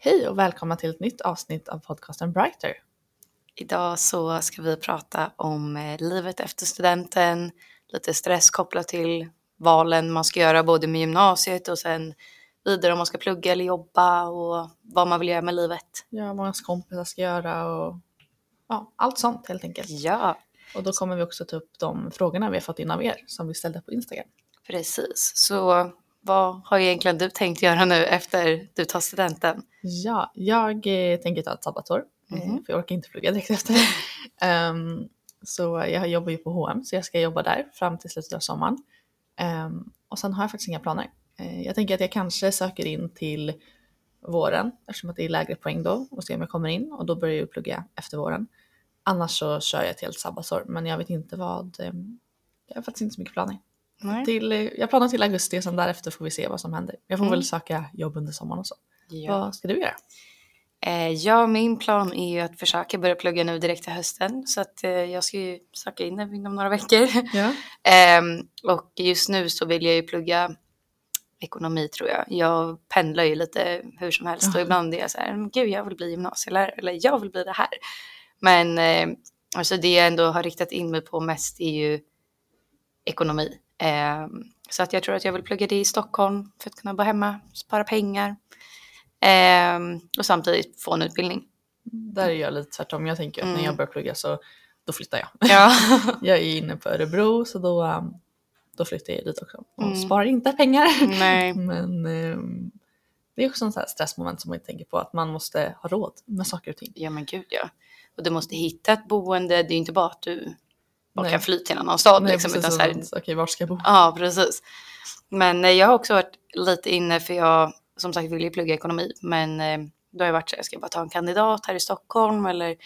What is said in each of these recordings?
Hej och välkomna till ett nytt avsnitt av podcasten Brighter. Idag så ska vi prata om eh, livet efter studenten, lite stress kopplat till valen man ska göra både med gymnasiet och sen vidare om man ska plugga eller jobba och vad man vill göra med livet. Ja, vad ens kompisar ska göra och ja, allt sånt helt enkelt. Ja, Och då kommer vi också ta upp de frågorna vi har fått in av er som vi ställde på Instagram. precis. Så vad har egentligen du tänkt göra nu efter du tar studenten? Ja, jag eh, tänker ta ett sabbatsår Mhm. för jag orkar inte plugga direkt efter. Ehm, så jag jobbar ju på H&M så jag ska jobba där fram till slutet av sommaren. Ehm, och sen har jag faktiskt inga planer. Eh, jag tänker att jag kanske söker in till våren eftersom att det är lägre poäng då och se om jag kommer in och då börjar jag plugga efter våren. Annars så kör jag ett helt sabbatsår men jag vet inte vad. Eh, jag har faktiskt inte så mycket planer. Nej. Till, eh, jag planerar till augusti och sen därefter får vi se vad som händer. Jag får Mm. väl söka jobb under sommaren och så. Ja. Vad ska du göra? Eh, ja, min plan är ju att försöka börja plugga nu direkt till hösten så att eh, jag ska ju söka in inom några veckor. Ja. Ehm, och just nu så vill jag ju plugga ekonomi tror jag. Jag pendlar ju lite hur som helst och Ja. ibland är jag så här, "Men gud jag vill bli gymnasielärare eller jag vill bli det här. Men eh, alltså det jag ändå har riktat in mig på mest är ju ekonomi. Ehm, så att jag tror att jag vill plugga det i Stockholm för att kunna bo hemma, spara pengar ehm, och samtidigt få en utbildning. Där är jag lite tvärtom. Jag tänker att när Mm. jag börjar plugga så då flyttar jag. Ja, Jag är inne på Örebro så då, um, då flyttar jag dit också. Och Mm. sparar inte pengar. nej. Men det är också en sån stressmoment som man inte tänker på. Att man måste ha råd med saker och ting. Ja men gud ja. Och du måste hitta ett boende. Det är inte bara att du bara Nej. kan fly till en annan stad. Nej, liksom, precis, utan så här, Okej, var ska jag bo? ja, precis. Men jag har också varit lite inne för jag som sagt vill ju plugga ekonomi. Men eh, då har jag varit så här, ska jag bara ta en kandidat här i Stockholm eller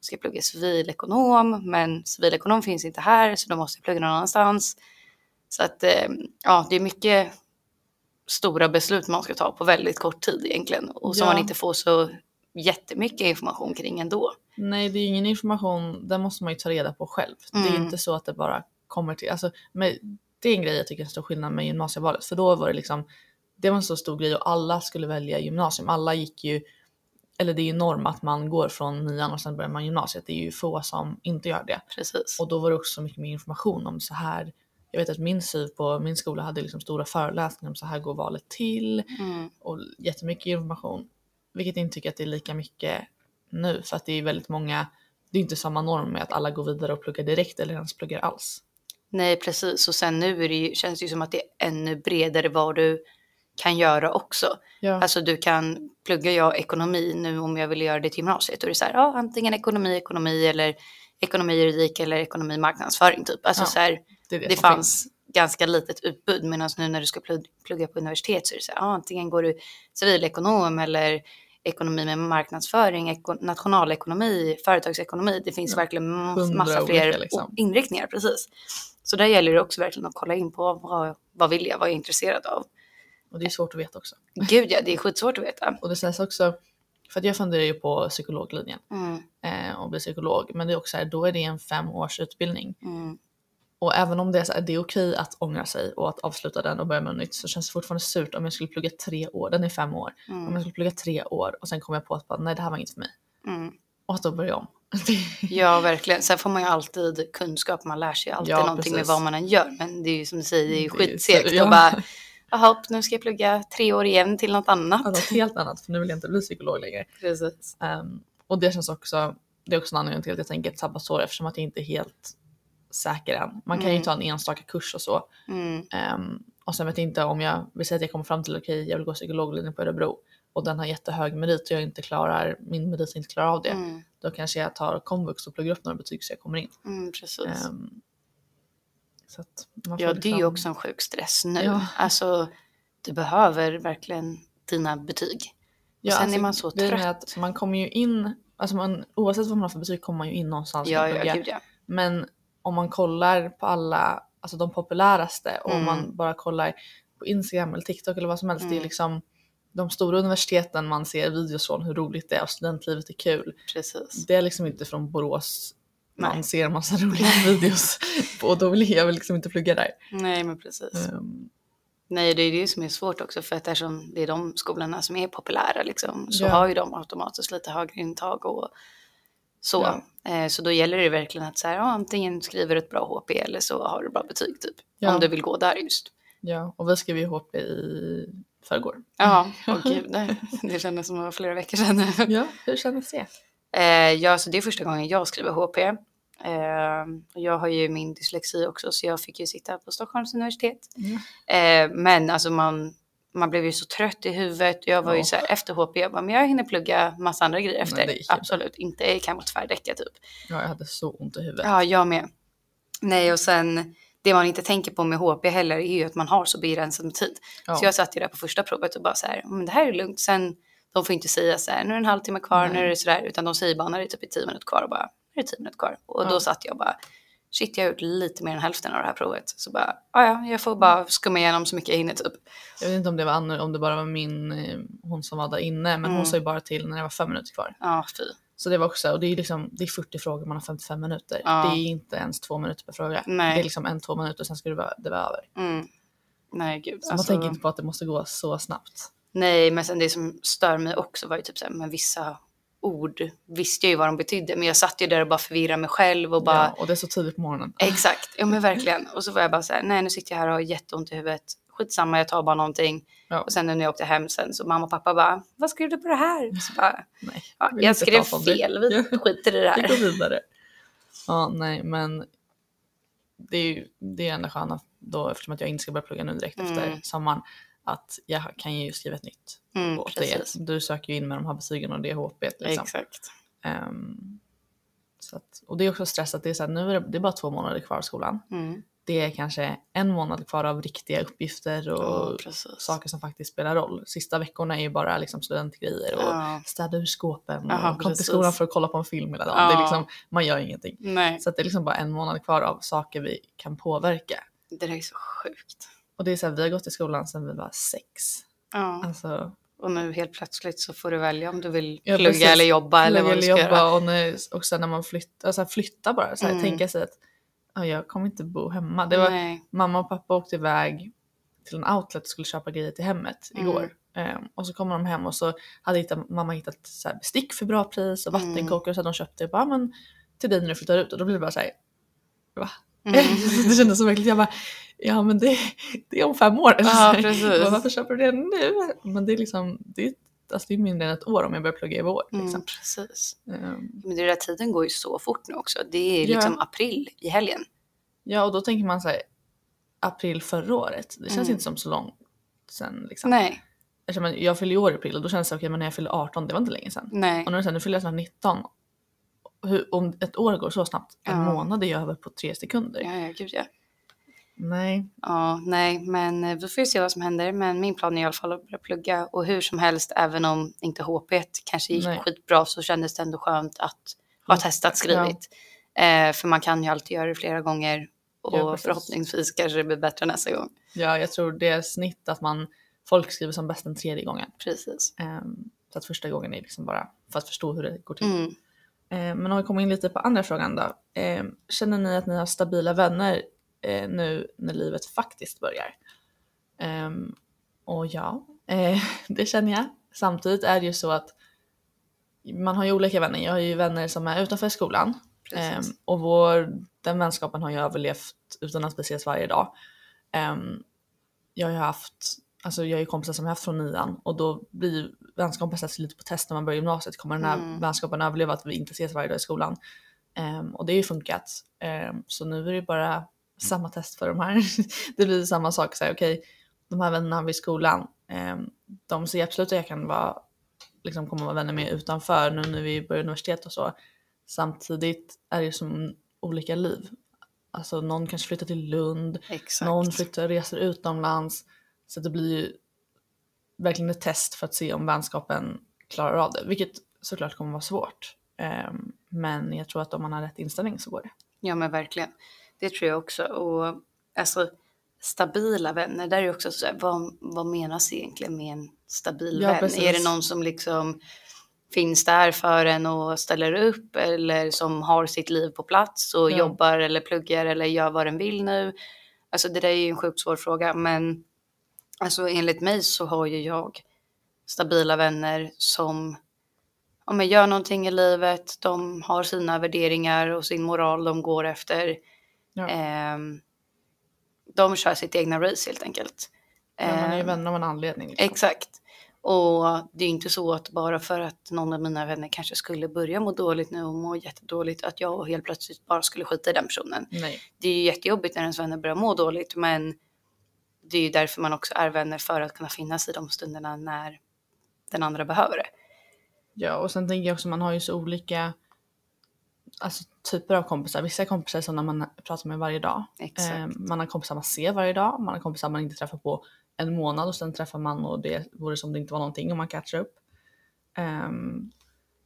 ska jag plugga civilekonom? Men civilekonom finns inte här så då måste jag plugga någon annanstans. Så att eh, ja, det är mycket stora beslut man ska ta på väldigt kort tid egentligen. Och som Ja. man inte får så jättemycket information kring ändå. Nej, det är ingen information. Den måste man ju ta reda på själv. Det är Mm. inte så att det bara kommer till. Alltså, med, det är en grej jag tycker är en stor skillnad med gymnasievalet. För då var det liksom. Det var en så stor grej och alla skulle välja gymnasium. Alla gick ju. Eller det är ju norm att man går från nian och sen börjar man gymnasiet. Det är ju få som inte gör det. Precis. Och då var det också mycket mer information om så här. Jag vet att min SYV på min skola hade liksom stora föreläsningar om så här går valet till Mm. och jättemycket information. Vilket jag inte tycker att det är lika mycket nu för att det är väldigt många. Det är inte samma norm med att alla går vidare och pluggar direkt eller ens pluggar alls. Nej, precis. Och sen nu det känns det ju som att det är ännu bredare vad du kan göra också. Ja, Alltså du kan plugga jag ekonomi nu om jag vill göra det till gymnasiet. Och det är så här, ja, antingen ekonomi, ekonomi eller ekonomi, juridik eller ekonomi, marknadsföring typ. Alltså Ja, så här, det, det, det fanns ganska litet utbud medan nu när du ska plugga, på universitet så är det så här, antingen går du civilekonom eller ekonomi med marknadsföring, eko, nationalekonomi, företagsekonomi. Det finns Ja, verkligen massa olika, fler liksom. inriktningar, precis. Så där gäller det också verkligen att kolla in på vad, vad vill jag, vad är jag intresserad av. Och det är svårt att veta också. Gud ja, det är skitsvårt att veta. Och det sägs också, för att jag funderar ju på psykologlinjen Mm, eh, och bli psykolog. Men det är också så här, då är det en fem års utbildning. mm, Och även om det är, så här, det är okej att ångra sig och att avsluta den och börja med något nytt så känns det fortfarande surt om jag skulle plugga tre år, den är fem år. Om mm, jag skulle plugga tre år och sen kommer jag på att bara, nej det här var inget för mig. mm. Och att då börja om. Ja, verkligen. Sen får man ju alltid kunskap. Man lär sig alltid Ja, någonting med precis. vad man än gör. Men det är ju som du säger, det är ju ju skitsegt. ja. Och bara, jaha, nu ska jag plugga tre år igen till något annat. Ja, något helt annat för nu vill jag inte bli psykolog längre. Precis. Ehm, och det känns också, det är också en anledning till att jag tänker ett sabbatsår eftersom att jag inte är helt säker än. Man kan ju Mm. ta en enstaka kurs och så. Mm, Ehm, och sen vet jag inte om jag, vi säger att jag kommer fram till okej jag vill gå psykologlinjen på Örebro och den har jättehög merit och jag inte klarar, min merit inte klarar av det. mm, Då kanske jag tar komvux och pluggar upp några betyg så jag kommer in. mm, precis. Får Ja, det är ju liksom- också en sjuk stress nu. Ja. Alltså, du behöver verkligen dina betyg. Och sen alltså, är man så grejen är trött. Att man kommer ju in, alltså man, oavsett vad man har för betyg kommer man ju in någonstans. Ja, ja, gud ja. Men om man kollar på alla, alltså de populäraste och om Mm. man bara kollar på Instagram eller TikTok eller vad som helst. Det är Mm. liksom de stora universiteten man ser videos från hur roligt det är och studentlivet är kul. Precis. Det är liksom inte från Borås man Nej. ser massa roliga videos på och då vill jag väl liksom inte plugga där. Nej, men precis. Ehm, Nej, det är det som är svårt också för att eftersom det är de skolorna som är populära liksom, så Ja. har ju de automatiskt lite högre intag och så. Ja. Eh, så då gäller det verkligen att så här, ja, antingen skriver du ett bra HP eller så har du bra betyg typ. Ja. Om du vill gå där just. Ja, och vi skrev ju HP i förrgår. Ja, åh gud, det, det kändes som det var flera veckor sedan. Ja, hur kändes det? Eh, ja, så det är första gången jag skriver HP. Eh, och jag har ju min dyslexi också så jag fick ju sitta på Stockholms universitet. Mm. Eh, men alltså man, man blev ju så trött i huvudet. Jag var ju Ja. så här efter HP, jag bara, men jag hinner plugga massa andra grejer efter. inte. Absolut, inte kan mot tvärdäcka typ. Ja, jag hade så ont i huvudet. Ja, jag med. Nej, och sen det man inte tänker på med HP heller är ju att man har så begränsad med tid. Ja. Så jag satt ju där på första provet och bara så här, men det här är lugnt. Sen, de får inte säga så här, nu är det en halvtimme kvar, nu är det så där, utan de säger bara när det är typ tio minuter kvar och bara, nu är det tio minuter kvar. Och Ja. då satt jag bara, shit jag har gjort lite mer än hälften av det här provet. Så bara, ja ja, jag får bara skumma igenom så mycket jag hinner typ. Jag vet inte om det var Anna, om det bara var min, eh, hon som var där inne, men hon Mm. sa ju bara till när det var fem minuter kvar. Ja, fy. Så det var också, och det är liksom, det är 40 frågor, man har 55 minuter. Ja. Det är inte ens två minuter per fråga. Nej. Det är liksom en, två minuter, sen ska det vara, det vara över. Mm. Nej gud. Så alltså- man tänker inte på att det måste gå så snabbt. Nej, men sen det som stör mig också var ju typ så här, men vissa ord visste jag ju vad de betydde, men jag satt ju där och bara förvirrade mig själv och bara Ja, och det är så tidigt på morgonen. Exakt, ja men verkligen. Och så var jag bara så här, nej nu sitter jag här och har jätteont i huvudet. Skitsamma, jag tar bara någonting. Ja. Och sen när jag åkte hem sen så mamma och pappa bara, vad skrev du på det här? Så bara, Nej, ja, jag skrev fel, vi skiter i det Vi går här. vidare. Ja, nej, men det är ju det är skönt att då, eftersom att jag inte ska börja plugga nu direkt efter Mm. sommaren, att jag kan ju skriva ett nytt Mm, på precis. det. Du söker ju in med de här betygen och det är HP. Liksom. Exakt. Ehm, så att, och det är också stress att det är, så här, nu är det, det är bara två månader kvar av skolan. Mm. Det är kanske en månad kvar av riktiga uppgifter och precis. saker som faktiskt spelar roll. Sista veckorna är ju bara liksom studentgrejer och Ja. städa ur skåpen Aha, och kom till skolan för att kolla på en film hela dagen. Ja. Det är liksom, man gör ingenting. Nej, Så det är liksom bara en månad kvar av saker vi kan påverka. det där är så sjukt. Och det är så här, vi har gått i skolan sedan vi var sex. Ja. Alltså, Och nu helt plötsligt så får du välja om du vill Ja, plugga precis. eller jobba eller vad plugga du ska jobba göra. och, när, och sen när man flyttar, alltså flytta bara. Så här, Mm. Tänka sig att ja, jag kommer inte bo hemma. Det var, Nej. mamma och pappa åkte iväg till en outlet och skulle köpa grejer till hemmet Mm. igår. Ehm, och så kommer de hem och så hade hittat, mamma hittat så här bestick för bra pris och Mm. vattenkokare så hade de köpt det. Och bara, men till dig när du flyttar ut. Och då blir det bara så här, va? Mm. det kändes så verkligt. Jag bara, ja men det, det är om fem år. Ja, precis. Varför köper du det nu? Men det är liksom, det är, alltså det är mindre än ett år om jag börjar plugga i vår. Liksom. Mm, precis. Ehm, Men det där tiden går ju så fort nu också. Det är Ja. liksom april i helgen. ja och då tänker man så här, april förra året. Det känns Mm. inte som så långt sen. Liksom. Nej, jag- jag fyller ju år i april och då känns det okej men när jag fyller 18 det var inte länge sedan. nej. Och nu, så här, nu fyller jag snart 19. Hur, om ett år går så snabbt, en Ja. månad är jag över på tre sekunder. Ja, ja, gud ja. Nej. Ja, nej, men eh, vi får ju se vad som händer. Men min plan är i alla fall att börja plugga och hur som helst, även om inte HP kanske gick Nej. skitbra så kändes det ändå skönt att ha testat skrivit. Eh, för man kan ju alltid göra det flera gånger och Ja, förhoppningsvis kanske det blir bättre nästa gång. Ja, jag tror det är snitt att man, folk skriver som bäst den tredje gången. Precis. Ehm, så att första gången är liksom bara för att förstå hur det går till. Mm. Ehm, men om vi kommer in lite på andra frågan då. Ehm, känner ni att ni har stabila vänner eh, nu när livet faktiskt börjar? Ehm, och ja, eh, det känner jag. Samtidigt är det ju så att man har ju olika vänner. Jag har ju vänner som är utanför skolan. Precis. och vår, den vänskapen har ju överlevt utan att vi ses varje dag. Ehm, jag har ju haft, alltså jag är ju kompisar som jag haft från nian och då blir vänskapen sätts lite på test när man börjar gymnasiet. Kommer den här Mm. vänskapen överleva att vi inte ses varje dag i skolan? Och det har ju funkat. Så nu är det bara samma test för de här. det blir samma sak, så här, okej, de här vännerna vid skolan, ehm, de ser absolut att jag kan vara, liksom komma och vara vänner med utanför nu när vi börjar universitet och så. Samtidigt är det som olika liv. Alltså någon kanske flyttar till Lund, Exakt. någon flyttar reser utomlands. Så det blir ju verkligen ett test för att se om vänskapen klarar av det. Vilket såklart kommer vara svårt. Ehm, men jag tror att om man har rätt inställning så går det. Ja men verkligen. Det tror jag också. Och alltså stabila vänner, där är också så här, vad, vad menas egentligen med en stabil Ja, vän? precis. Är det någon som liksom finns där för en och ställer upp eller som har sitt liv på plats och Ja. jobbar eller pluggar eller gör vad den vill nu? Alltså det där är ju en sjukt svår fråga men Alltså enligt mig så har ju jag stabila vänner som om jag gör någonting i livet, de har sina värderingar och sin moral de går efter. Ja. Ehm, de kör sitt egna race helt enkelt. Ja, man är ju Ehm, vänner av en anledning. Liksom. Exakt. Och det är inte så att bara för att någon av mina vänner kanske skulle börja må dåligt nu och må jättedåligt att jag helt plötsligt bara skulle skita i den personen. Nej. Det är ju jättejobbigt när ens vänner börjar må dåligt men det är ju därför man också är vänner för att kunna finnas i de stunderna när den andra behöver det. Ja, och sen tänker jag också man har ju så olika alltså, typer av kompisar. Vissa är kompisar som man pratar med varje dag. Eh, man har kompisar man ser varje dag, man har kompisar man inte träffar på en månad och sen träffar man och det vore som det inte var någonting om man catchar upp. Ehm,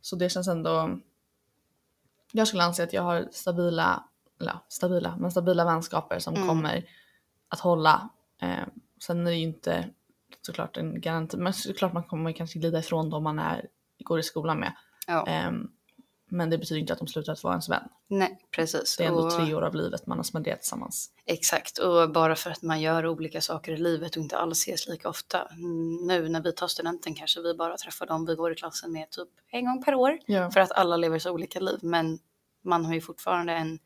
så det känns ändå... Jag skulle anse att jag har stabila, eller stabila, men stabila vänskaper som Mm. kommer att hålla. Ehm, sen är det ju inte såklart en garanti, men såklart man kommer kanske glida ifrån dem man är, går i skolan med. Ja. Ehm, men det betyder inte att de slutar att vara ens vän. Nej, precis. Det är ändå Och- tre år av livet man har spenderat tillsammans. Exakt, och bara för att man gör olika saker i livet och inte alls ses lika ofta. Mm, Nu när vi tar studenten kanske vi bara träffar dem vi går i klassen med typ en gång per år. Ja. För att alla lever så olika liv. Men man har ju fortfarande en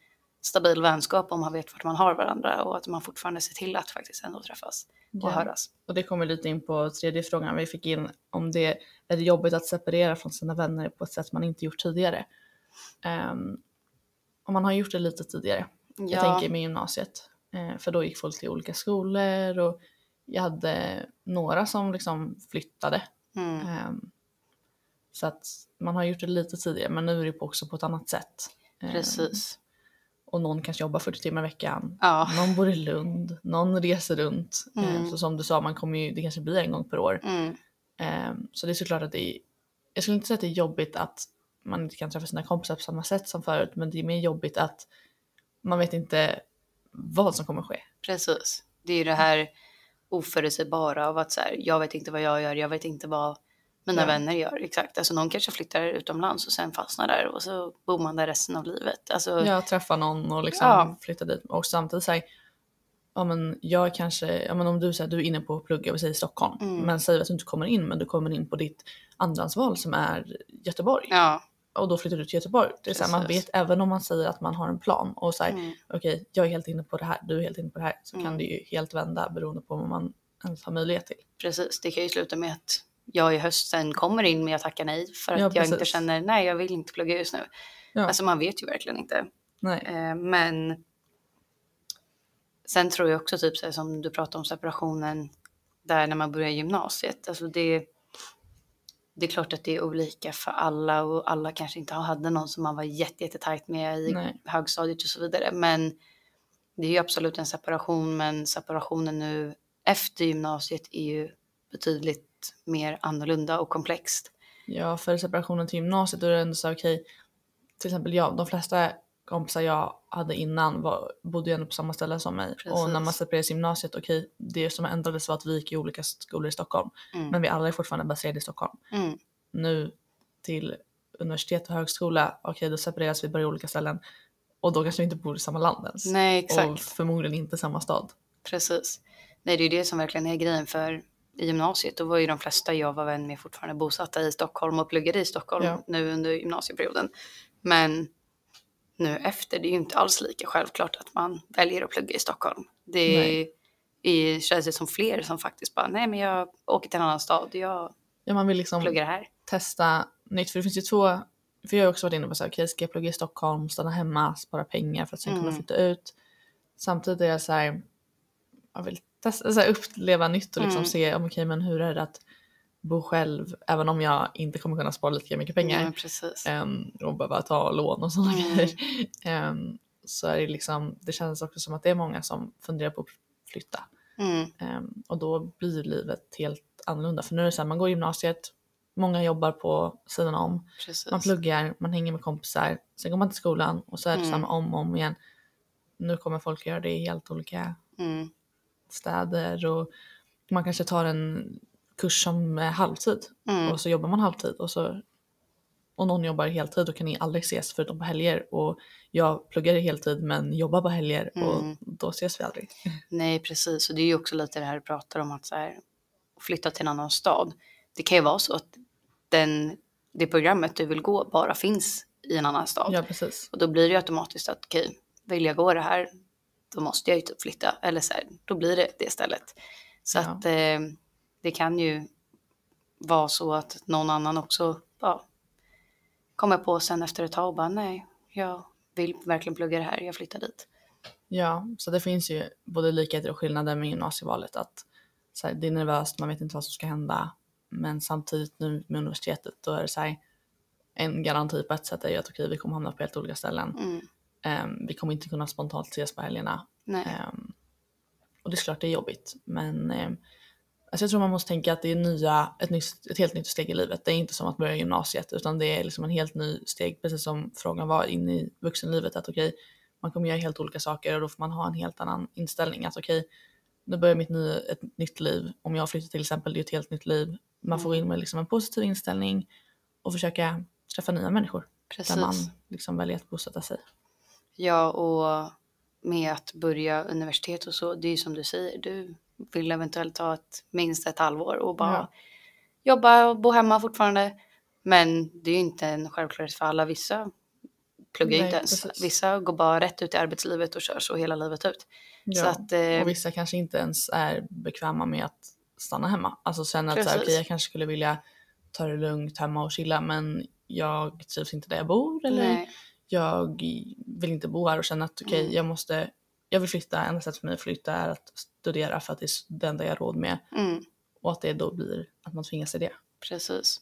stabil vänskap om man vet vart man har varandra och att man fortfarande ser till att faktiskt ändå träffas och Ja. höras. Och det kommer lite in på tredje frågan vi fick in om det är det jobbigt att separera från sina vänner på ett sätt man inte gjort tidigare. Um, och man har gjort det lite tidigare. Jag Ja, tänker med gymnasiet. Eh, för då gick folk till olika skolor och jag hade några som liksom flyttade. mm, Ehm, så att man har gjort det lite tidigare men nu är det också på ett annat sätt. Ehm, precis. Och någon kanske jobbar 40 timmar i veckan. Ja, Någon bor i Lund, någon reser runt. Mm. så som du sa, man kommer ju, det kanske blir en gång per år. mm, Ehm, så det är såklart att det är, jag skulle inte säga att det är jobbigt att man inte kan träffa sina kompisar på samma sätt som förut, men det är mer jobbigt att man vet inte vad som kommer ske. precis. Det är ju det här oförutsägbara av att så här, jag vet inte vad jag gör, jag vet inte vad mina Ja. vänner gör. Exakt. Alltså någon kanske flyttar utomlands och sen fastnar där och så bor man där resten av livet. Alltså, Jag träffar någon och liksom Ja. flyttar dit och samtidigt säger ja men jag kanske, ja men om du säger du är inne på att plugga, vi säger Stockholm, Mm. men säger att du inte kommer in men du kommer in på ditt andrahandsval som är Göteborg ja, och då flyttar du till Göteborg. Det är så här, man vet även om man säger att man har en plan och säger mm, okej jag är helt inne på det här, du är helt inne på det här så Mm. kan det ju helt vända beroende på vad man ens har möjlighet till. precis. Det kan ju sluta med att jag i höst sen kommer in men jag tackar nej för att Ja, jag inte känner nej jag vill inte plugga just nu. Ja. Alltså man vet ju verkligen inte. Eh, men sen tror jag också typ så här, som du pratade om separationen där när man börjar gymnasiet. Alltså det, det är klart att det är olika för alla och alla kanske inte hade någon som man var jätte, jättetajt med i Nej. högstadiet och så vidare. Men det är ju absolut en separation men separationen nu efter gymnasiet är ju betydligt mer annorlunda och komplext. Ja, för separationen till gymnasiet då är det ändå så okej, till exempel jag, de flesta kompisar jag hade innan var, bodde ju ändå på samma ställe som mig. Och när man Precis. separerades i gymnasiet, okej, det som ändrades var att vi gick i olika skolor i Stockholm. Mm. Men vi alla är fortfarande baserade i Stockholm. Mm, Nu till universitet och högskola, okej då separeras vi bara i olika ställen. Och då kanske vi inte bor i samma land ens. nej exakt. Och förmodligen inte samma stad. Precis. Nej, det är ju det som verkligen är grejen för i gymnasiet då var ju de flesta jag var vän med fortfarande bosatta i Stockholm och pluggade i Stockholm Ja. nu under gymnasieperioden. Men nu efter, det är ju inte alls lika självklart att man väljer att plugga i Stockholm. Det Nej. är, känns det som fler som faktiskt bara, nej men jag åker till en annan stad, jag Ja, man vill liksom pluggar här. testa nytt. För det finns ju två, för jag har också varit inne på så här, okej ska jag plugga i Stockholm, stanna hemma, spara pengar för att sen kunna Mm. flytta ut. Samtidigt är jag så här, jag vill testa, så här, uppleva nytt och liksom Mm. se, om, okej men hur är det att bo själv, även om jag inte kommer kunna spara lika mycket pengar. Ja, precis. ehm, och behöva ta lån och sådana Mm. grejer. Ehm, så är det liksom, det känns också som att det är många som funderar på att flytta. Mm, Ehm, och då blir livet helt annorlunda. För nu är det så här, man går gymnasiet, många jobbar på sidan om, precis. man pluggar, man hänger med kompisar, sen går man till skolan och så är det Mm. samma om och om igen. Nu kommer folk göra det i helt olika Mm, städer och man kanske tar en kurs som är halvtid mm, och så jobbar man halvtid och så och någon jobbar heltid då kan ni aldrig ses förutom på helger och jag pluggar heltid men jobbar på helger och Mm. då ses vi aldrig. Nej, precis. Och det är ju också lite det här du pratar om att så här, flytta till en annan stad. Det kan ju vara så att den, det programmet du vill gå bara finns i en annan stad. Ja precis. Och då blir det ju automatiskt att okej, vill jag gå det här, då måste jag ju typ flytta. Eller så här, då blir det det stället. Så Ja. att eh, det kan ju vara så att någon annan också ja, kommer på sen efter ett tag och bara nej, jag vill verkligen plugga det här, jag flyttar dit. Ja, så det finns ju både likheter och skillnader med gymnasievalet. Att så här, det är nervöst, man vet inte vad som ska hända. Men samtidigt nu med universitetet då är det så här, en garanti på ett sätt är ju att okej, vi kommer hamna på helt olika ställen. Mm, Ehm, vi kommer inte kunna spontant ses på helgerna. Ehm, och det är klart det är jobbigt. Men ehm, alltså jag tror man måste tänka att det är nya, ett, nytt, ett helt nytt steg i livet. Det är inte som att börja gymnasiet utan det är liksom en helt ny steg. Precis som frågan var in i vuxenlivet. Att okej, man kommer göra helt olika saker och då får man ha en helt annan inställning. Att okej, nu börjar mitt nya, ett nytt liv. Om jag flyttar till exempel, det är ett helt nytt liv. Man får gå in med liksom en positiv inställning och försöka träffa nya människor. precis. Där man liksom väljer att bosätta sig. Ja, och med att börja universitet och så, det är ju som du säger, du vill eventuellt ta ett, minst ett halvår och bara Ja. jobba och bo hemma fortfarande. Men det är ju inte en självklarhet för alla. Vissa pluggar ju inte ens. precis. Vissa går bara rätt ut i arbetslivet och kör så hela livet ut. Så Ja. att, eh, Och vissa kanske inte ens är bekväma med att stanna hemma. Alltså känner att så här, Precis. okej, jag kanske skulle vilja ta det lugnt hemma och chilla men jag trivs inte där jag bor eller nej, jag vill inte bo här och känner att okej, Mm. jag måste, jag vill flytta. Enda sättet för mig att flytta är att studera för att det är det enda jag har råd med mm, och att det då blir att man tvingas till det. precis.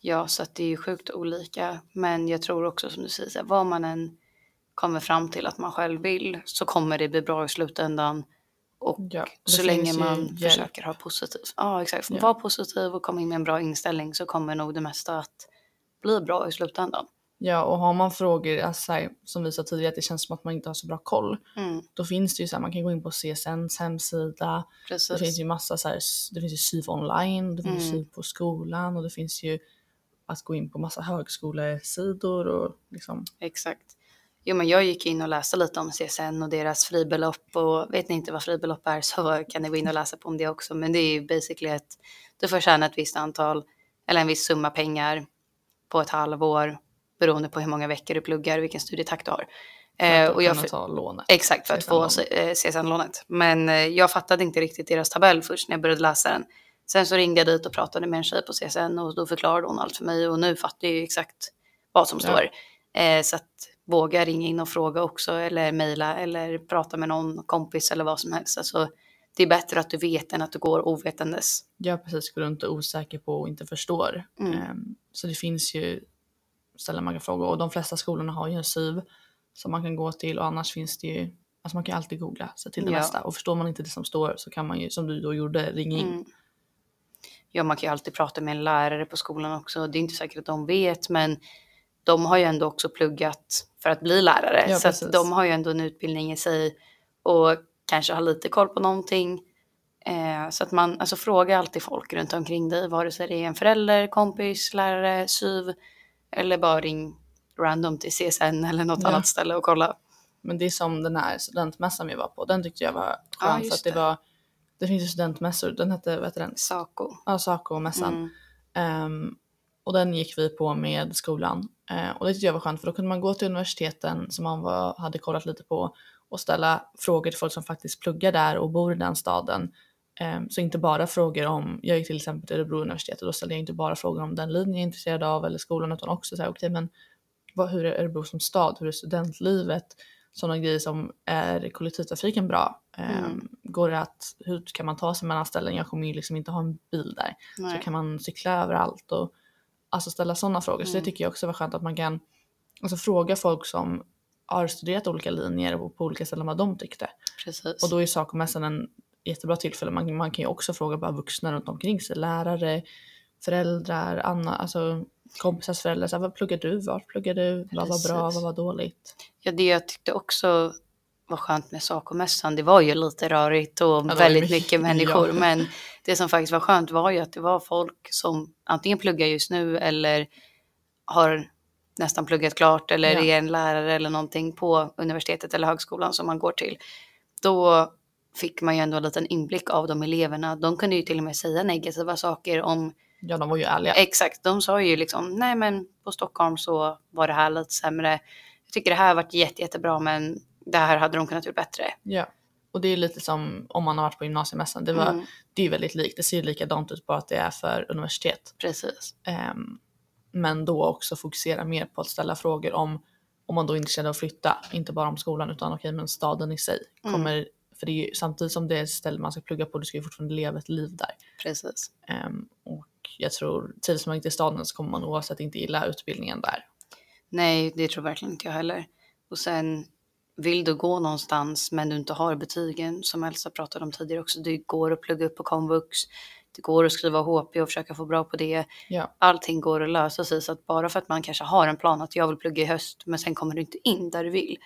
Ja, så att det är ju sjukt olika. Men jag tror också som du säger, vad man än kommer fram till att man själv vill så kommer det bli bra i slutändan. Och Ja, så länge man hjälp. försöker ha positivt. Ja, exakt. Ja. Var positiv och komma in med en bra inställning så kommer nog det mesta att bli bra i slutändan. Ja, och har man frågor, alltså, här, som vi sa tidigare, att det känns som att man inte har så bra koll. Mm, Då finns det ju så här, man kan gå in på CSNs hemsida, Det finns precis. ju massa så här, det finns ju SYV online, det finns Mm. SYV på skolan och det finns ju att gå in på massa högskolesidor och liksom. Exakt. Jo, men jag gick in och läste lite om CSN och deras fribelopp och vet ni inte vad fribelopp är så kan ni gå in och läsa på om det också. Men det är ju basically att du får tjäna ett visst antal eller en viss summa pengar på ett halvår beroende på hur många veckor du pluggar och vilken studietakt du har. För Eh, att och jag, kunna ta lånet. Exakt, för att få CSN-lånet. eh. Men eh, jag fattade inte riktigt deras tabell först när jag började läsa den. Sen så ringde jag dit och pratade med en tjej på CSN och då förklarade hon allt för mig och nu fattar jag ju exakt vad som Ja. står. Eh, så att våga ringa in och fråga också eller mejla eller prata med någon kompis eller vad som helst. Alltså, det är bättre att du vet än att du går ovetandes. Jag precis går runt och osäker på och inte förstår. Mm. Ehm, så det finns ju ställen man kan fråga och de flesta skolorna har ju en SYV som man kan gå till och annars finns det ju, alltså man kan alltid googla sig till det Ja. mesta och förstår man inte det som står så kan man ju som du då gjorde ringa in. Mm. Ja, man kan ju alltid prata med en lärare på skolan också. Det är inte säkert att de vet, men de har ju ändå också pluggat för att bli lärare. Ja, så precis. att de har ju ändå en utbildning i sig och kanske har lite koll på någonting. Eh, så att man, alltså fråga alltid folk runt omkring dig, vare sig det är en förälder, kompis, lärare, syv eller bara ring random till CSN eller något Ja. annat ställe och kolla. Men det är som den här studentmässan vi var på, den tyckte jag var Ja, skön för just att det, det. var, det finns ju studentmässor, den hette, vad heter den? Saco. Ja, Saco-mässan. Mm. Ehm, och den gick vi på med skolan. Eh, och det tyckte jag var skönt för då kunde man gå till universiteten som man var, hade kollat lite på och ställa frågor till folk som faktiskt pluggar där och bor i den staden. Ehm, så inte bara frågor om, jag gick till exempel till Örebro universitet och då ställde jag inte bara frågor om den linjen jag är intresserad av eller skolan utan också så här, okej men vad, hur är Örebro som stad, hur är studentlivet, sådana grejer som är kollektivtrafiken bra? Ehm, Mm. Går det att, hur kan man ta sig mellan ställen? Jag kommer ju liksom inte ha en bil där. Så Nej. kan man cykla överallt och alltså ställa sådana frågor. Så det Mm. tycker jag också var skönt att man kan alltså, fråga folk som har studerat olika linjer och på olika ställen vad de tyckte. Precis. Och då är Sacomässan en jättebra tillfälle. Man, man kan ju också fråga bara vuxna runt omkring sig, lärare, föräldrar, Anna, alltså kompisars föräldrar. Så här, vad pluggar du? Vart pluggar du? Vad var bra? Vad var dåligt? Ja, det jag tyckte också var skönt med Sacomässan, det var ju lite rörigt och ju väldigt mycket människor. ja. Men det som faktiskt var skönt var ju att det var folk som antingen pluggar just nu eller har nästan pluggat klart eller Ja. är en lärare eller någonting på universitetet eller högskolan som man går till. Då fick man ju ändå en liten inblick av de eleverna. De kunde ju till och med säga negativa saker om Ja, de var ju ärliga. Exakt, de sa ju liksom nej men på Stockholm så var det här lite sämre. Jag tycker det här har varit jätte, jättebra men det här hade de kunnat gjort bättre. Ja. Och det är lite som om man har varit på gymnasiemässan. Det, var, Mm, det är väldigt likt. Det ser ju likadant ut bara att det är för universitet. precis. Ehm, men då också fokusera mer på att ställa frågor om om man då inte känner att flytta, inte bara om skolan utan okej men staden i sig Mm. För det är ju samtidigt som det är ett ställe man ska plugga på, du ska ju fortfarande leva ett liv där. Precis. Ehm, och jag tror, trivs man inte i staden så kommer man oavsett inte gilla utbildningen där. Nej, det tror verkligen inte jag heller. Och sen vill du gå någonstans men du inte har betygen som Elsa pratade om tidigare också. Det går att plugga upp på komvux. Det går att skriva HP och försöka få bra på det. Ja, Allting går att lösa sig så att bara för att man kanske har en plan att jag vill plugga i höst men sen kommer du inte in där du vill.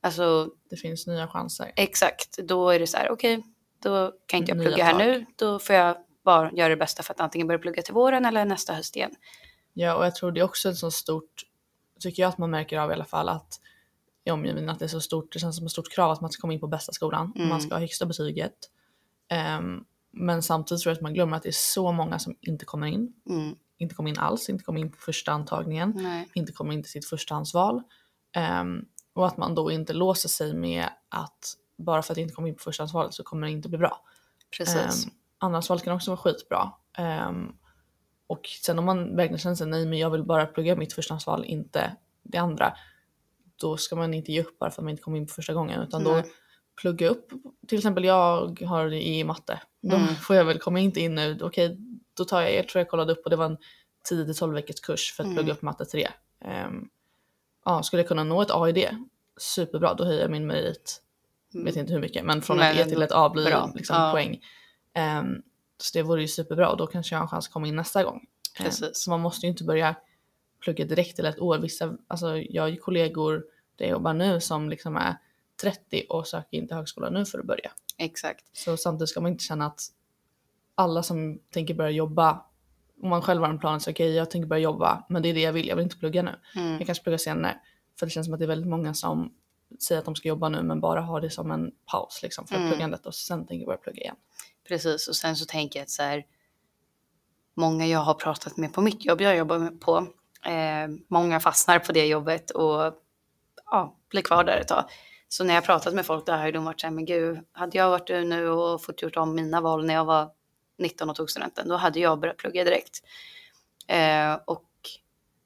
Alltså det finns nya chanser. exakt, då är det så här okej, då kan inte jag Nya plugga här tag. nu. Då får jag bara göra det bästa för att antingen börja plugga till våren eller nästa höst igen. Ja, och jag tror det är också ett så stort, tycker jag att man märker av i alla fall att i omgivningen att det är så stort, det känns som ett stort krav att man ska komma in på bästa skolan, Mm. man ska ha högsta betyget. Ehm, men samtidigt tror jag att man glömmer att det är så många som inte kommer in, Mm. inte kommer in alls, inte kommer in på första antagningen, Nej. inte kommer in till sitt förstahandsval. Ehm, och att man då inte låser sig med att bara för att det inte kommer in på förstahandsvalet så kommer det inte bli bra. Precis. Um, andrahandsval kan också vara skitbra. Ehm, och sen om man verkligen känner sig nej men jag vill bara plugga mitt förstahandsval, inte det andra. Då ska man inte ge upp bara för att man inte kommer in på första gången utan då Nej. plugga upp. Till exempel jag har i matte. Då Mm. får jag väl komma inte in nu. Okej, då tar jag, jag tror jag kollade upp och det var en 10-12 veckors kurs för att Mm. plugga upp matte 3. Um, ja, skulle jag kunna nå ett A i det, superbra, då höjer jag min merit vet inte hur mycket, men från Men ett E till ett A blir bra. liksom Ja. poäng. Ehm, så det vore ju superbra och då kanske jag har en chans att komma in nästa gång. Precis. så man måste ju inte börja plugga direkt till ett år. Vissa, alltså jag har ju kollegor där jag jobbar nu som liksom är 30 och söker in till högskolan nu för att börja. Exakt. Så samtidigt ska man inte känna att alla som tänker börja jobba, om man själv har en plan så okej jag tänker börja jobba men det är det jag vill, jag vill inte plugga nu. Mm. Jag kanske pluggar senare. För det känns som att det är väldigt många som säger att de ska jobba nu men bara har det som en paus liksom för Mm. pluggandet och sen tänker börja plugga igen. Precis, och sen så tänker jag att så här, många jag har pratat med på mitt jobb jag jobbar på, eh, många fastnar på det jobbet och ja, blir kvar där ett tag. Så när jag pratat med folk där har de varit så här, men gud, hade jag varit du nu och fått gjort om mina val när jag var 19 och tog studenten, då hade jag börjat plugga direkt. Eh, och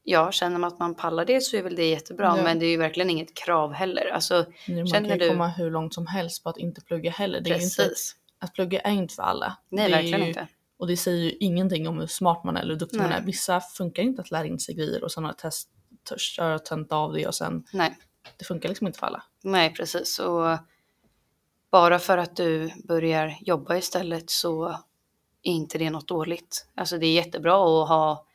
ja, känner man att man pallar det så är väl det jättebra, Ja. men det är ju verkligen inget krav heller. Alltså, Nu, man kan ju du- komma hur långt som helst på att inte plugga heller. Det är ju inte, precis. att plugga är inte för alla. Nej, det verkligen ju, inte. Och det säger ju ingenting om hur smart man är eller hur duktig man Nej. är. Vissa funkar inte att lära in sig grejer och sen ha test, köra tenta av det och sen, Nej. det funkar liksom inte för alla. Nej, precis. Och bara för att du börjar jobba istället så är inte det något dåligt. Alltså det är jättebra att ha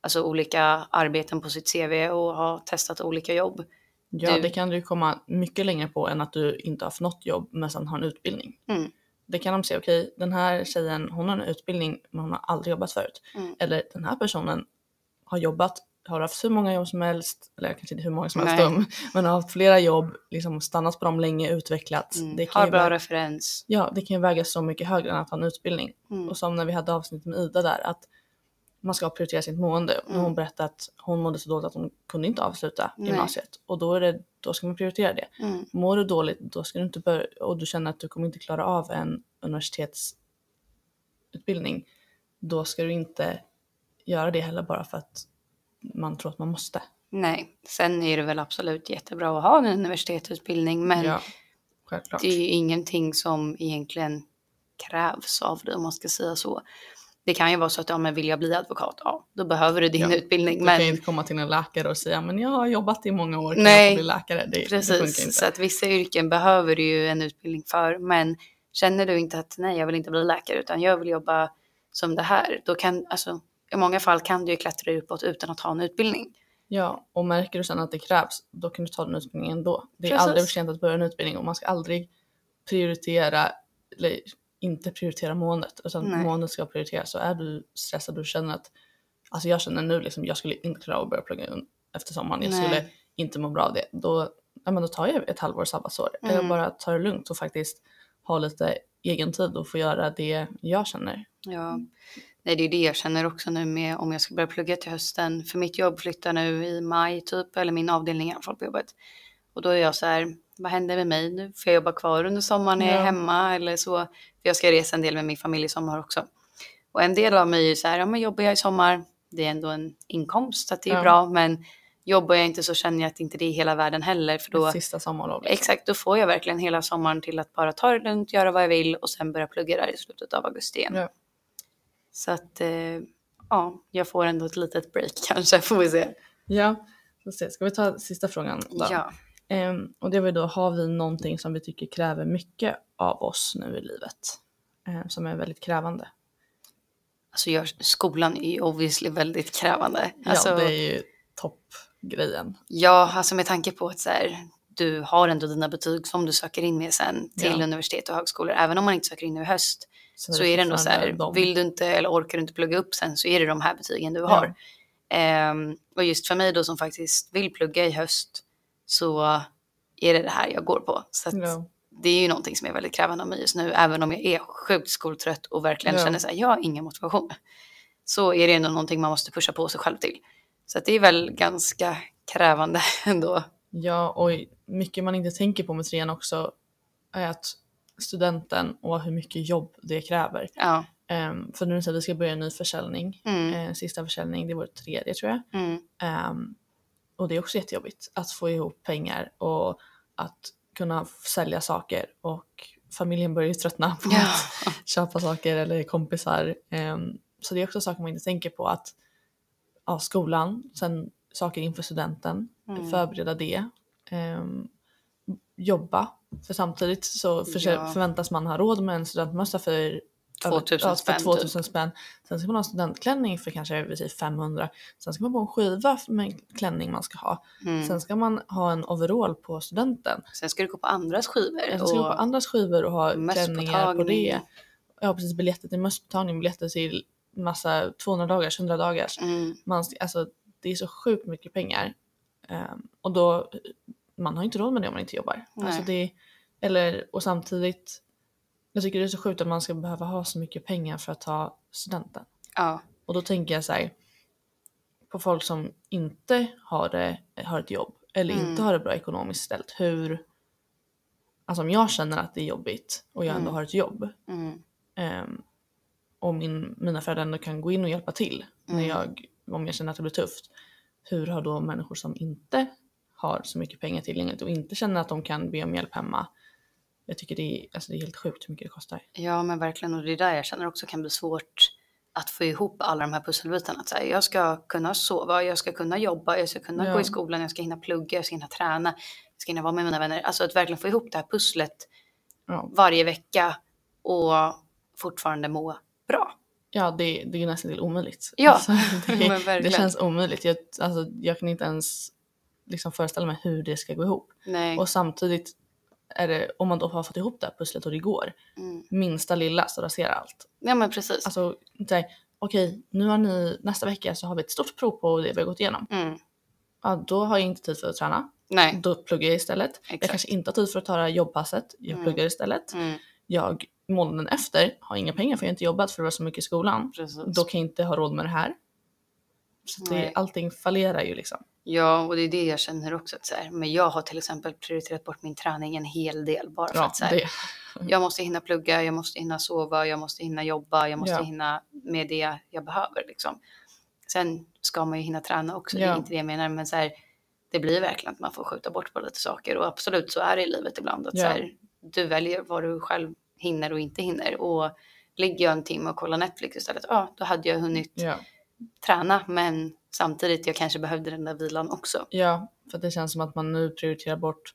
alltså, olika arbeten på sitt CV och ha testat olika jobb. Ja, Du- det kan du komma mycket längre på än att du inte har haft något jobb men sen har en utbildning. Mm. Det kan de se, okej den här tjejen hon har en utbildning men hon har aldrig jobbat förut. Mm. Eller den här personen har jobbat, har haft hur många jobb som helst, eller kanske inte hur många som helst dum, men har haft flera jobb, liksom stannat på dem länge, utvecklats. Mm. Har bra vä- referens. ja, det kan ju väga så mycket högre än att ha en utbildning. Mm. Och som när vi hade avsnitt med Ida där, att man ska prioritera sitt mående. Och Mm. hon berättade att hon mådde så dåligt att hon kunde inte avsluta Nej. gymnasiet. Och då, är det, då ska man prioritera det. Mm. Mår du dåligt, då ska du inte börja, och du känner att du kommer inte klara av en universitetsutbildning, då ska du inte göra det heller bara för att man tror att man måste. Nej, sen är det väl absolut jättebra att ha en universitetsutbildning men ja, det är ju ingenting som egentligen krävs av dig om man ska säga så. Det kan ju vara så att ja, men vill jag bli advokat, ja då behöver du din Ja, utbildning. Du Men kan ju inte komma till en läkare och säga men jag har jobbat i många år, kan Nej, jag få bli läkare? Det, det Precis, inte. så att vissa yrken behöver du ju en utbildning för. Men känner du inte att nej, jag vill inte bli läkare utan jag vill jobba som det här. Då kan, alltså, i många fall kan du ju klättra uppåt utan att ha en utbildning. Ja, och märker du sen att det krävs, då kan du ta den utbildningen ändå. Det är Precis. aldrig för sent att börja en utbildning och man ska aldrig prioritera, eller inte prioritera måendet, utan Nej. måendet ska prioriteras. Så är du stressad och känner att alltså jag känner nu liksom, jag skulle inte klara av att börja plugga efter sommaren. Jag Nej. skulle inte må bra av det. Då, ja, men då tar jag ett halvår sabbatsår. Mm. Jag bara tar det lugnt och faktiskt har lite egen tid och får göra det jag känner. Ja, nej, det är det jag känner också nu med om jag ska börja plugga till hösten. För mitt jobb flyttar nu i maj typ, eller min avdelning i alla fall på jobbet. Och då är jag så här, vad händer med mig nu? Får jag jobba kvar under sommaren när jag är hemma eller så? För jag ska resa en del med min familj i sommar också. Och en del av mig är ju så här, ja men jobbar jag i sommar, det är ändå en inkomst, att det är Ja. bra. Men jobbar jag inte så känner jag att inte det är hela världen heller. För då, sista sommarlov. Liksom. exakt, då får jag verkligen hela sommaren till att bara ta det lugnt, göra vad jag vill och sen börja plugga där i slutet av augusti igen. Ja. Så att eh, ja, jag får ändå ett litet break kanske, får vi se. Ja, så se. ska vi ta sista frågan då? Ja. Ehm, och det var ju då, har vi någonting som vi tycker kräver mycket av oss nu i livet? Ehm, som är väldigt krävande. Alltså jag, skolan är ju obviously väldigt krävande. Alltså, ja, det är ju toppgrejen. ja, alltså med tanke på att så här, du har ändå dina betyg som du söker in med sen till Ja. universitet och högskolor. Även om man inte söker in nu i höst så är det ändå så här, de- vill du inte eller orkar du inte plugga upp sen så är det de här betygen du har. Ehm, och just för mig då som faktiskt vill plugga i höst så är det det här jag går på. Så Ja. det är ju någonting som är väldigt krävande av mig just nu, även om jag är sjukt skoltrött och verkligen Ja. känner så här, jag har ingen motivation. Så är det ändå någonting man måste pusha på sig själv till. Så det är väl ganska krävande ändå. Ja, och mycket man inte tänker på med trean också är att studenten och hur mycket jobb det kräver. Ja. Um, för nu att vi ska börja en ny försäljning, Mm. eh, sista försäljning, det är vår tredje tror jag. Mm. Ehm, och det är också jättejobbigt att få ihop pengar och att kunna sälja saker och familjen börjar ju tröttna på Ja. att köpa saker eller kompisar. Ehm, så det är också saker man inte tänker på att ja, skolan, sen saker inför studenten, Mm. förbereda det, ehm, jobba. För samtidigt så försö- Ja. förväntas man ha råd med en studentmössa för 2000 ja, spänn, För 2000 spänn. Sen ska man ha en studentklänning för kanske vi säger 500. Sen ska man på en skiva med en klänning man ska ha. Mm. Sen ska man ha en overall på studenten. Sen ska du gå på andras skivor. Sen ska man på andras skivor och ha klänningar på det. Ja precis, biljetter till mösspåtagning, biljetter till massa 200 dagars, 100 dagars. Mm. Man, alltså, det är så sjukt mycket pengar. Ehm, och då, man har inte råd med det om man inte jobbar. Alltså det, eller, och samtidigt, jag tycker det är så sjukt att man ska behöva ha så mycket pengar för att ta studenten. Ja. Och då tänker jag så här, på folk som inte har, det, har ett jobb eller Mm. inte har det bra ekonomiskt ställt. Hur, alltså om jag känner att det är jobbigt och jag ändå Mm. har ett jobb Mm. ehm, och min, mina föräldrar ändå kan gå in och hjälpa till när Mm. jag, om jag känner att det blir tufft. Hur har då människor som inte har så mycket pengar tillgängligt och inte känner att de kan be om hjälp hemma. Jag tycker det är, alltså det är helt sjukt hur mycket det kostar. Ja men verkligen och det är där jag känner också kan bli svårt att få ihop alla de här pusselbitarna. Att så här, jag ska kunna sova, jag ska kunna jobba, jag ska kunna Ja. gå i skolan, jag ska hinna plugga, jag ska hinna träna, jag ska hinna vara med mina vänner. Alltså att verkligen få ihop det här pusslet Ja, varje vecka och fortfarande må bra. ja det, det är nästan till omöjligt. Ja, Alltså, det, det känns omöjligt. Jag, alltså, jag kan inte ens liksom föreställa mig hur det ska gå ihop. Nej. Och samtidigt är det, om man då har fått ihop det här pusslet och det går, Mm. minsta lilla så raserar allt. Ja men precis. Alltså, okej, nu har ni, nästa vecka så har vi ett stort prov på det vi har gått igenom. Mm. Ja, då har jag inte tid för att träna. Nej. Då pluggar jag istället. Jag Exakt. kanske inte har tid för att ta det här jobbpasset. Jag Mm. pluggar istället. Mm. Jag månaden efter har inga pengar för jag har inte jobbat för det var så mycket i skolan. Precis. Då kan jag inte ha råd med det här. Så det, allting fallerar ju liksom. Ja, och det är det jag känner också. Att så här, men jag har till exempel prioriterat bort min träning en hel del bara för Ja, att så här, det, jag måste hinna plugga, jag måste hinna sova, jag måste hinna jobba, jag måste Ja. hinna med det jag behöver. Liksom. Sen ska man ju hinna träna också, det Ja. är inte det jag menar. Men så här, det blir verkligen att man får skjuta bort på lite saker. Och absolut så är det i livet ibland. Att så här, du väljer vad du själv hinner och inte hinner. Och ligger jag en timme och kollar Netflix istället, ja då hade jag hunnit. Träna. Men samtidigt, jag kanske behövde den där vilan också. ja, för det känns som att man nu prioriterar bort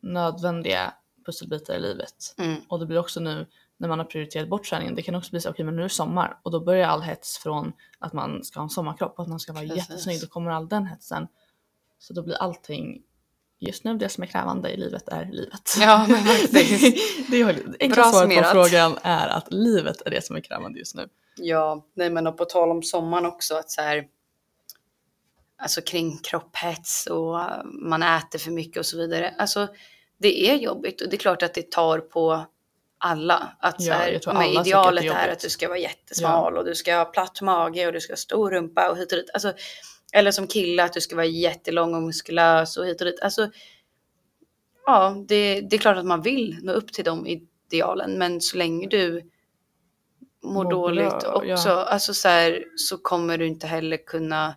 nödvändiga pusselbitar i livet. Mm. Och det blir också nu när man har prioriterat bort träningen, det kan också bli så okej men nu är det sommar och då börjar all hets från att man ska ha en sommarkropp och att man ska vara Precis. jättesnygg, då kommer all den hetsen. Så då blir allting, just nu det som är krävande i livet är livet. Ja, men faktiskt. det är det enkla Bra svaret på frågan är att livet är det som är krävande just nu. Ja, nej men och på tal om sommaren också att så här. Alltså kring kropphets och uh, man äter för mycket och så vidare. Alltså det är jobbigt och det är klart att det tar på alla. Att så Ja, här, tror men alla idealet är är, att du ska vara jättesmal och du ska ha platt mage och du ska ha stor rumpa och hit och dit. Alltså, eller som kille att du ska vara jättelång och muskulös och hit och dit. Alltså, ja, det, det är klart att man vill nå upp till de idealen, men så länge du mår Mår dåligt bra, också, ja. alltså så, här, så kommer du inte heller kunna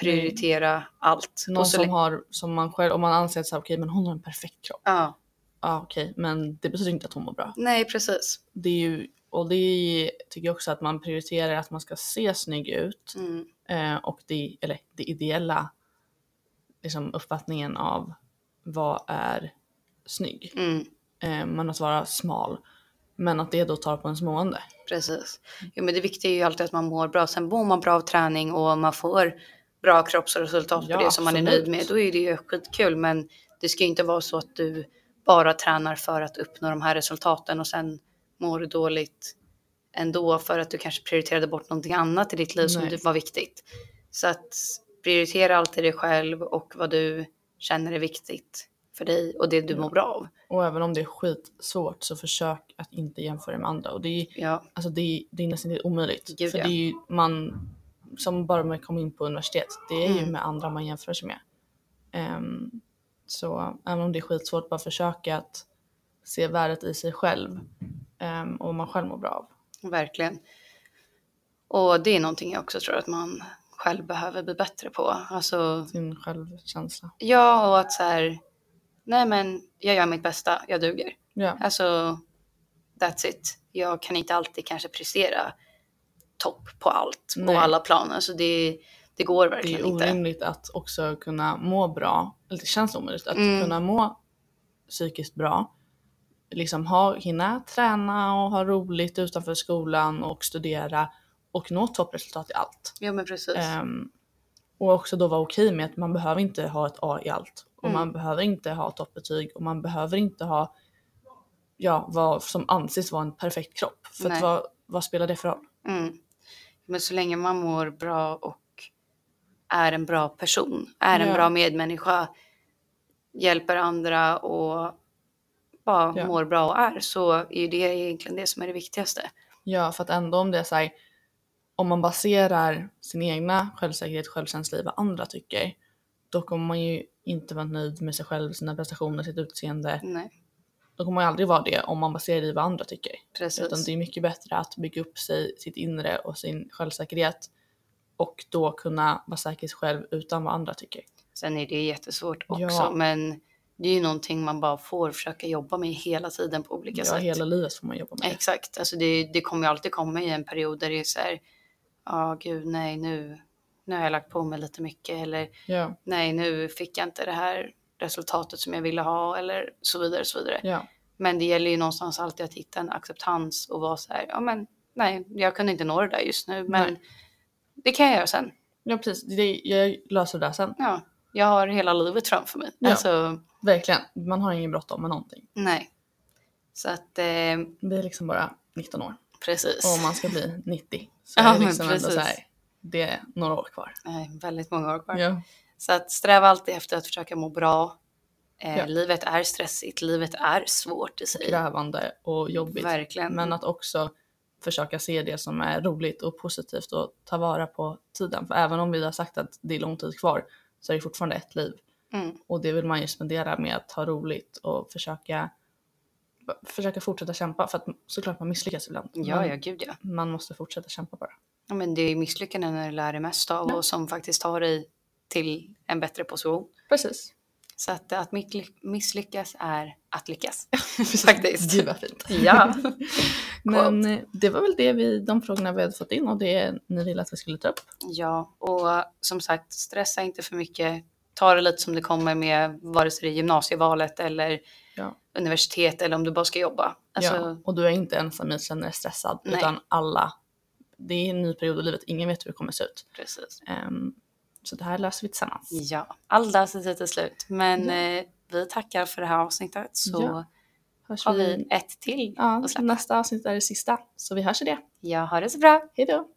prioritera allt. Någon som har, som man själv, om man anser att så här, okej men hon har en perfekt kropp. Ja, Ja okej, men det betyder inte att hon mår bra. nej precis. Det är ju, och det är, tycker jag också att man prioriterar att man ska se snygg ut. Mm. Eh, och det, eller det ideella liksom, uppfattningen av vad är snygg. Mm. Eh, men att vara smal. Men att det då tar på ens mående. Precis. Jo, men det viktiga är ju alltid att man mår bra. Sen mår man bra av träning och man får bra kroppsresultat på Ja, det som man är nöjd med. Då är det ju skitkul. Men det ska ju inte vara så att du bara tränar för att uppnå de här resultaten och sen mår du dåligt ändå för att du kanske prioriterade bort någonting annat i ditt liv som Nej. du var viktigt. Så att prioritera alltid dig själv och vad du känner är viktigt för dig och det du mår bra av. Och även om det är skitsvårt så försök att inte jämföra med andra. Och det är, Ja, alltså det är, det är nästan helt omöjligt. Gud, För ja. det är ju man, som bara man kommer in på universitet, det är ju Mm. med andra man jämför sig med. Ehm, så även om det är skitsvårt, bara försöka att se värdet i sig själv. ehm, och vad man själv mår bra av. Verkligen. Och det är någonting jag också tror att man själv behöver bli bättre på. Alltså, Sin självkänsla. ja, och att så här, nej men jag gör mitt bästa, jag duger. Ja, Alltså, that's it. Jag kan inte alltid kanske prestera topp på allt, Nej. på alla plan. Alltså det, det går det verkligen är inte. orimligt att också kunna må bra, eller det känns omöjligt, att Mm. kunna må psykiskt bra. Liksom ha, hinna träna och ha roligt utanför skolan och studera och nå toppresultat i allt. Ja, men precis. Ehm, och också då vara okej med att man behöver inte ha ett A i allt. Och Mm. man behöver inte ha toppbetyg och man behöver inte ha ja, vad som anses vara en perfekt kropp. För vad, vad spelar det för roll? Mm. Men så länge man mår bra och är en bra person, är en Ja. bra medmänniska, hjälper andra och bara Ja. mår bra och är så är ju det egentligen det som är det viktigaste. Ja, för att ändå om det är så här, om man baserar sin egna självsäkerhet, självkänsla i vad andra tycker, då kommer man ju inte vara nöjd med sig själv, sina prestationer, sitt utseende. Nej, Då kommer man ju aldrig vara det om man baserar det i vad andra tycker. precis. Utan det är mycket bättre att bygga upp sig, sitt inre och sin självsäkerhet och då kunna vara säker i sig själv utan vad andra tycker. Sen är det jättesvårt också, Ja. men det är ju någonting man bara får försöka jobba med hela tiden på olika Ja, sätt. hela livet får man jobba med. Exakt, alltså det, det kommer ju alltid komma i en period där det är så här, ja gud nej nu, nu har jag lagt på mig lite mycket eller Ja, nej nu fick jag inte det här resultatet som jag ville ha eller så vidare så vidare. ja, Men det gäller ju någonstans alltid att hitta en acceptans och vara så här, ja men nej jag kunde inte nå det där just nu men Nej. det kan jag göra sen. ja precis. Det, jag löser det där sen. Ja, jag har hela livet framför mig. Ja. Alltså Verkligen. Man har ingen bråttom med någonting. nej. Så att eh, Vi är liksom bara 19 år. precis. Och om man ska bli 90 så Ja, är liksom ändå så här, det är några år kvar. Nej, väldigt många år kvar. Ja, Så att sträva alltid efter att försöka må bra. Eh, Ja. Livet är stressigt, livet är svårt i sig. krävande och jobbigt. Verkligen. Men att också försöka se det som är roligt och positivt och ta vara på tiden. För även om vi har sagt att det är lång tid kvar så är det fortfarande ett liv. Mm. Och det vill man ju spendera med att ha roligt och försöka, försöka fortsätta kämpa. För att såklart man misslyckas ibland. Ja, ja, gud ja. man måste fortsätta kämpa bara. Ja. Men det är misslyckanden du lär dig mest av Ja. och som faktiskt tar dig till en bättre position. Precis. Så att, att misslyckas är att lyckas. Faktiskt. Gud vad fint. Ja. Men eh, det var väl det vi, de frågorna vi hade fått in och det ni ville att vi skulle ta upp. Ja, och som sagt, stressa inte för mycket. Ta det lite som det kommer med vare sig det är gymnasievalet eller Ja. universitet eller om du bara ska jobba. Alltså, ja. Och du är inte ensam i att känna dig stressad Nej. utan alla. Det är en ny period i livet, ingen vet hur det kommer se ut. precis. Ehm, så det här löser vi tillsammans. Ja, allt löser sig till slut. Men Ja. eh, vi tackar för det här avsnittet så Ja. hörs har vi ett till Ja, nästa avsnitt är det sista. Så vi hörs i det. Jag har det så bra. Hej då!